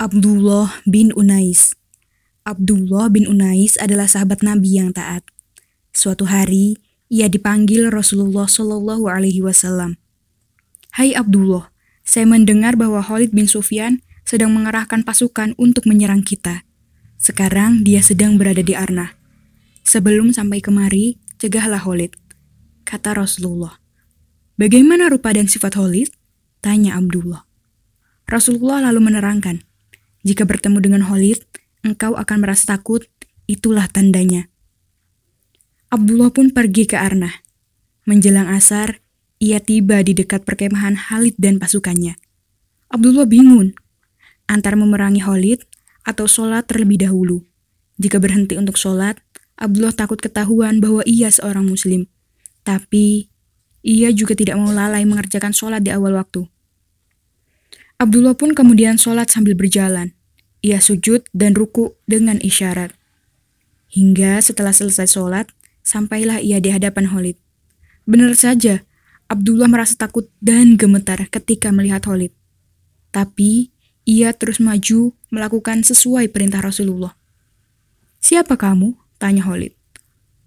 Abdullah bin Unais Abdullah bin Unais adalah sahabat Nabi yang taat. Suatu hari, ia dipanggil Rasulullah Shallallahu Alaihi Wasallam. Hai Abdullah, saya mendengar bahwa Khalid bin Sufyan sedang mengerahkan pasukan untuk menyerang kita. Sekarang dia sedang berada di Arna. Sebelum sampai kemari, cegahlah Khalid, kata Rasulullah. Bagaimana rupa dan sifat Khalid? Tanya Abdullah. Rasulullah lalu menerangkan, jika bertemu dengan Khalid, engkau akan merasa takut, itulah tandanya. Abdullah pun pergi ke Arnah. Menjelang asar, ia tiba di dekat perkemahan Khalid dan pasukannya. Abdullah bingung antara memerangi Khalid atau sholat terlebih dahulu. Jika berhenti untuk sholat, Abdullah takut ketahuan bahwa ia seorang muslim. Tapi, ia juga tidak mau lalai mengerjakan sholat di awal waktu. Abdullah pun kemudian sholat sambil berjalan. Ia sujud dan ruku dengan isyarat. Hingga setelah selesai sholat, sampailah ia di hadapan Khalid. Benar saja, Abdullah merasa takut dan gemetar ketika melihat Khalid. Tapi, ia terus maju melakukan sesuai perintah Rasulullah. Siapa kamu? Tanya Khalid.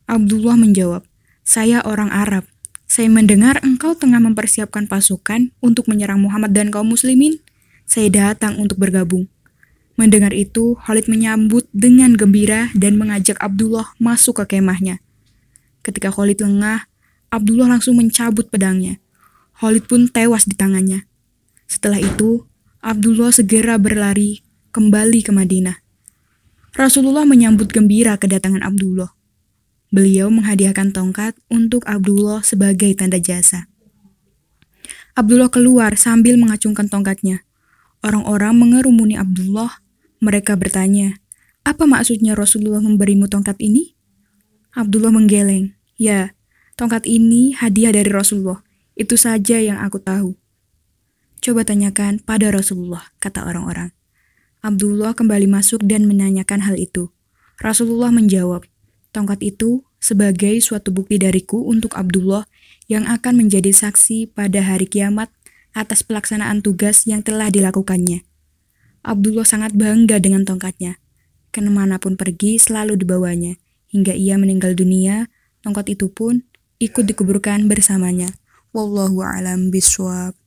Abdullah menjawab, saya orang Arab. Saya mendengar engkau tengah mempersiapkan pasukan untuk menyerang Muhammad dan kaum muslimin. Saya datang untuk bergabung. Mendengar itu, Khalid menyambut dengan gembira dan mengajak Abdullah masuk ke kemahnya. Ketika Khalid lengah, Abdullah langsung mencabut pedangnya. Khalid pun tewas di tangannya. Setelah itu, Abdullah segera berlari kembali ke Madinah. Rasulullah menyambut gembira kedatangan Abdullah. Beliau menghadiahkan tongkat untuk Abdullah sebagai tanda jasa. Abdullah keluar sambil mengacungkan tongkatnya. Orang-orang mengerumuni Abdullah. Mereka bertanya, apa maksudnya Rasulullah memberimu tongkat ini? Abdullah menggeleng, ya, tongkat ini hadiah dari Rasulullah. Itu saja yang aku tahu. Coba tanyakan pada Rasulullah, kata orang-orang. Abdullah kembali masuk dan menanyakan hal itu. Rasulullah menjawab, Tongkat itu sebagai suatu bukti dariku untuk Abdullah yang akan menjadi saksi pada hari kiamat atas pelaksanaan tugas yang telah dilakukannya. Abdullah sangat bangga dengan tongkatnya. Ke mana pun pergi selalu dibawanya. Hingga ia meninggal dunia, tongkat itu pun ikut dikuburkan bersamanya. Wallahu alam biswab.